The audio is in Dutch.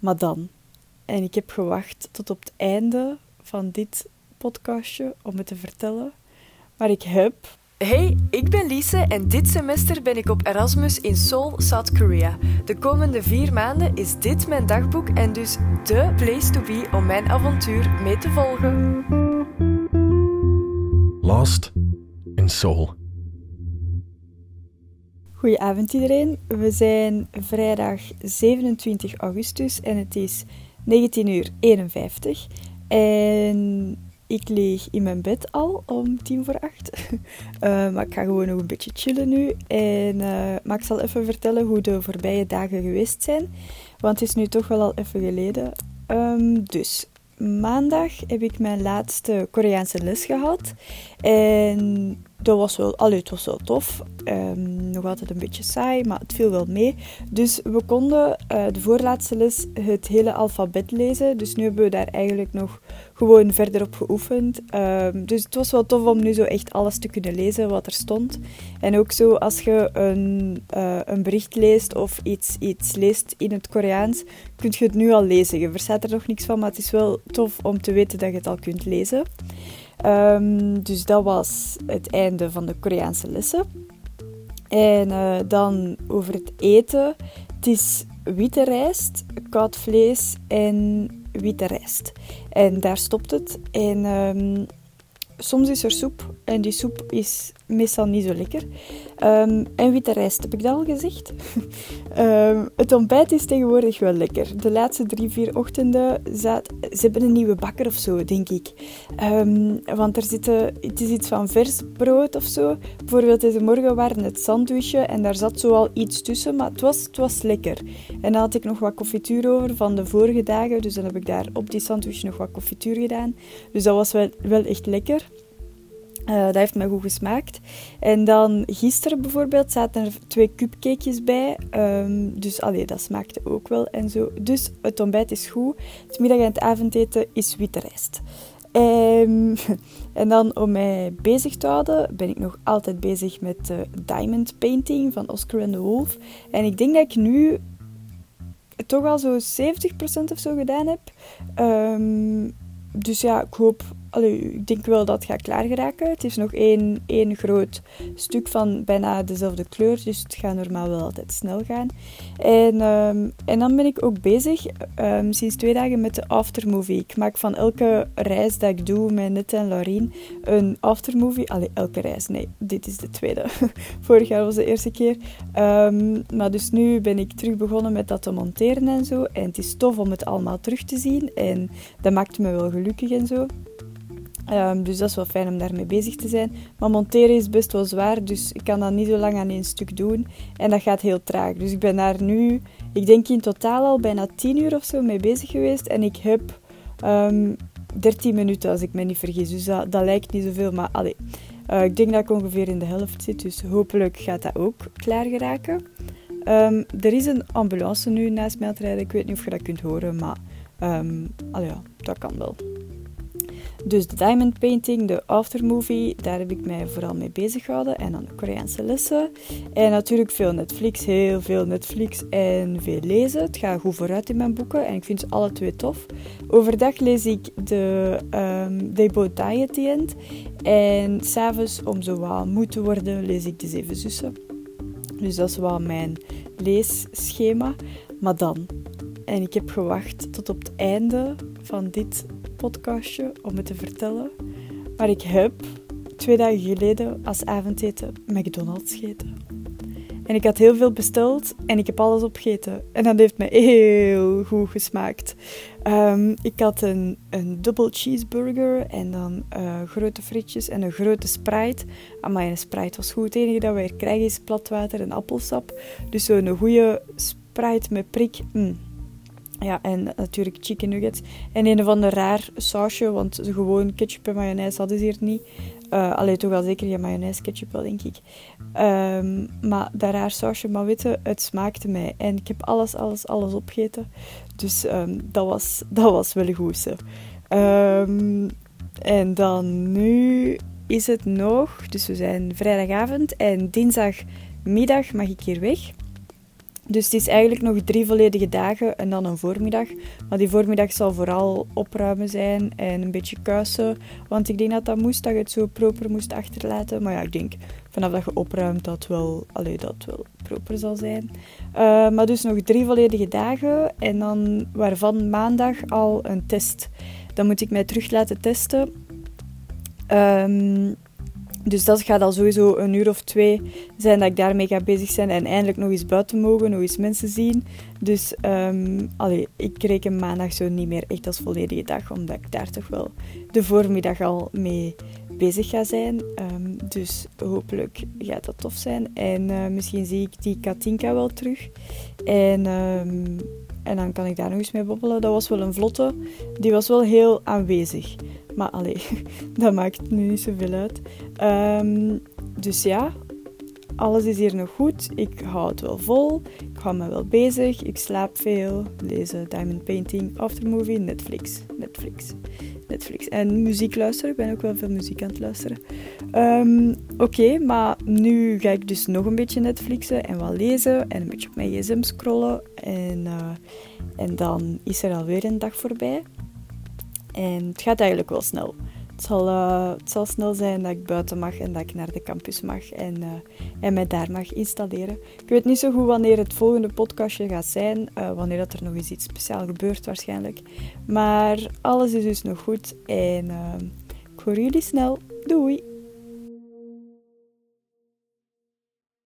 maar dan. En ik heb gewacht tot op het einde van dit podcastje om het te vertellen. Maar ik heb Hey, ik ben Lise en dit semester ben ik op Erasmus in Seoul, South Korea. De komende vier maanden is dit mijn dagboek en dus de place to be om mijn avontuur mee te volgen. Lost in Seoul. Goedenavond iedereen. We zijn vrijdag 27 augustus en het is 19 uur 51. En ik lig in mijn bed al om tien voor acht. Uh, maar ik ga gewoon nog een beetje chillen nu. En, uh, maar ik zal even vertellen hoe de voorbije dagen geweest zijn. Want het is nu toch wel al even geleden. Um, dus maandag heb ik mijn laatste Koreaanse les gehad. En dat was wel, allee, het was wel tof. Um, nog altijd een beetje saai, maar het viel wel mee. Dus we konden uh, de voorlaatste les het hele alfabet lezen. Dus nu hebben we daar eigenlijk nog gewoon verder op geoefend. Um, dus het was wel tof om nu zo echt alles te kunnen lezen wat er stond. En ook zo als je een, uh, een bericht leest of iets, iets leest in het Koreaans, kun je het nu al lezen. Je verstaat er nog niks van, maar het is wel tof om te weten dat je het al kunt lezen. Um, dus dat was het einde van de Koreaanse lessen. En uh, dan over het eten. Het is witte rijst, koud vlees en witte rijst. En daar stopt het. En um, soms is er soep. En die soep is meestal niet zo lekker. Um, en witte rijst, heb ik dat al gezegd? um, het ontbijt is tegenwoordig wel lekker. De laatste drie, vier ochtenden, ze hebben een nieuwe bakker of zo, denk ik. Um, want er zitten, het is iets van vers brood of zo. Bijvoorbeeld deze morgen waren het sandwichje en daar zat zo al iets tussen, maar het was, het was lekker. En dan had ik nog wat confituur over van de vorige dagen, dus dan heb ik daar op die sandwich nog wat confituur gedaan. Dus dat was wel, wel echt lekker. Uh, dat heeft me goed gesmaakt. En dan gisteren bijvoorbeeld zaten er twee cupcakejes bij. Um, dus allee, dat smaakte ook wel en zo. Dus het ontbijt is goed. Het middag- en het avondeten is witte rijst. Um, en dan om mij bezig te houden, ben ik nog altijd bezig met de diamond painting van Oscar and the Wolf. En ik denk dat ik nu toch al zo 70% of zo gedaan heb. Um, dus ja, ik hoop Ik denk wel dat het gaat klaar geraken. Het is nog één, één groot stuk van bijna dezelfde kleur, dus het gaat normaal wel altijd snel gaan. En, um, en dan ben ik ook bezig um, sinds twee dagen met de aftermovie. Ik maak van elke reis dat ik doe met Nette en Laurien een aftermovie. Allee, elke reis, nee, dit is de tweede. Vorig jaar was de eerste keer. Um, maar dus nu ben ik terug begonnen met dat te monteren en zo. En het is tof om het allemaal terug te zien en dat maakt me wel gelukkig en zo. Um, dus dat is wel fijn om daarmee bezig te zijn. Maar monteren is best wel zwaar, dus ik kan dat niet zo lang aan één stuk doen. En dat gaat heel traag. Dus ik ben daar nu, ik denk in totaal al bijna 10 uur of zo mee bezig geweest. En ik heb um, 13 minuten, als ik me niet vergis. Dus dat, lijkt niet zoveel, maar allee. Uh, ik denk dat ik ongeveer in de helft zit, dus hopelijk gaat dat ook klaar geraken. Um, er is een ambulance nu naast mij aan rijden. Ik weet niet of je dat kunt horen, maar allee, dat kan wel. Dus de diamond painting, de aftermovie, daar heb ik mij vooral mee bezig gehouden. En dan de Koreaanse lessen. En natuurlijk veel Netflix, heel veel Netflix en veel lezen. Het gaat goed vooruit in mijn boeken en ik vind ze alle twee tof. Overdag lees ik de um, They Both Die at the End. En s'avonds, om zo moe te worden, lees ik de Zeven Zussen. Dus dat is wel mijn leesschema. Maar dan. En ik heb gewacht tot op het einde van dit podcastje om het te vertellen. Maar ik heb twee dagen geleden als avondeten McDonald's gegeten. En ik had heel veel besteld en ik heb alles opgegeten. En dat heeft me heel goed gesmaakt. Um, ik had een, een double cheeseburger en dan uh, grote frietjes en een grote Sprite. Maar een Sprite was goed. Het enige dat we hier krijgen is platwater en appelsap. Dus zo'n goede Sprite met prik. Mm. Ja, en natuurlijk chicken nuggets. En een of ander raar sausje, want gewoon ketchup en mayonaise hadden ze hier niet. Uh, allee, toch wel zeker ja, mayonaise, ketchup wel, denk ik. Um, maar dat raar sausje, maar weten, het smaakte mij. En ik heb alles, alles, alles opgegeten. Dus um, dat, was, dat was wel goed. Um, en dan nu is het nog... Dus we zijn vrijdagavond en dinsdagmiddag mag ik hier weg. Dus het is eigenlijk nog drie volledige dagen en dan een voormiddag. Maar die voormiddag zal vooral opruimen zijn en een beetje kuisen. Want ik denk dat dat moest, dat je het zo proper moest achterlaten. Maar ja, ik denk vanaf dat je opruimt dat wel, allee, dat wel proper zal zijn. Uh, maar dus nog drie volledige dagen en dan waarvan maandag al een test. Dan moet ik mij terug laten testen. Um, dus dat gaat al sowieso een uur of twee zijn dat ik daarmee ga bezig zijn en eindelijk nog eens buiten mogen, nog eens mensen zien. Dus um, allee, ik reken maandag zo niet meer echt als volledige dag, omdat ik daar toch wel de voormiddag al mee bezig ga zijn. Um, dus hopelijk gaat dat tof zijn. En uh, misschien zie ik die Katinka wel terug. En, um, en dan kan ik daar nog eens mee bobbelen. Dat was wel een vlotte. Die was wel heel aanwezig. Maar allee, dat maakt nu niet zoveel uit. Um, dus ja, alles is hier nog goed. Ik hou het wel vol. Ik hou me wel bezig. Ik slaap veel. Lezen Diamond Painting, Aftermovie, Netflix. Netflix. Netflix. En muziek luisteren. Ik ben ook wel veel muziek aan het luisteren. Um, Oké, maar nu ga ik dus nog een beetje Netflixen en wat lezen. En een beetje op mijn gsm scrollen. En, uh, en dan is er alweer een dag voorbij. En het gaat eigenlijk wel snel. Het zal, uh, het zal snel zijn dat ik buiten mag en dat ik naar de campus mag en, uh, en mij daar mag installeren. Ik weet niet zo goed wanneer het volgende podcastje gaat zijn, uh, wanneer dat er nog eens iets speciaals gebeurt waarschijnlijk. Maar alles is dus nog goed en ik hoor jullie snel. Doei!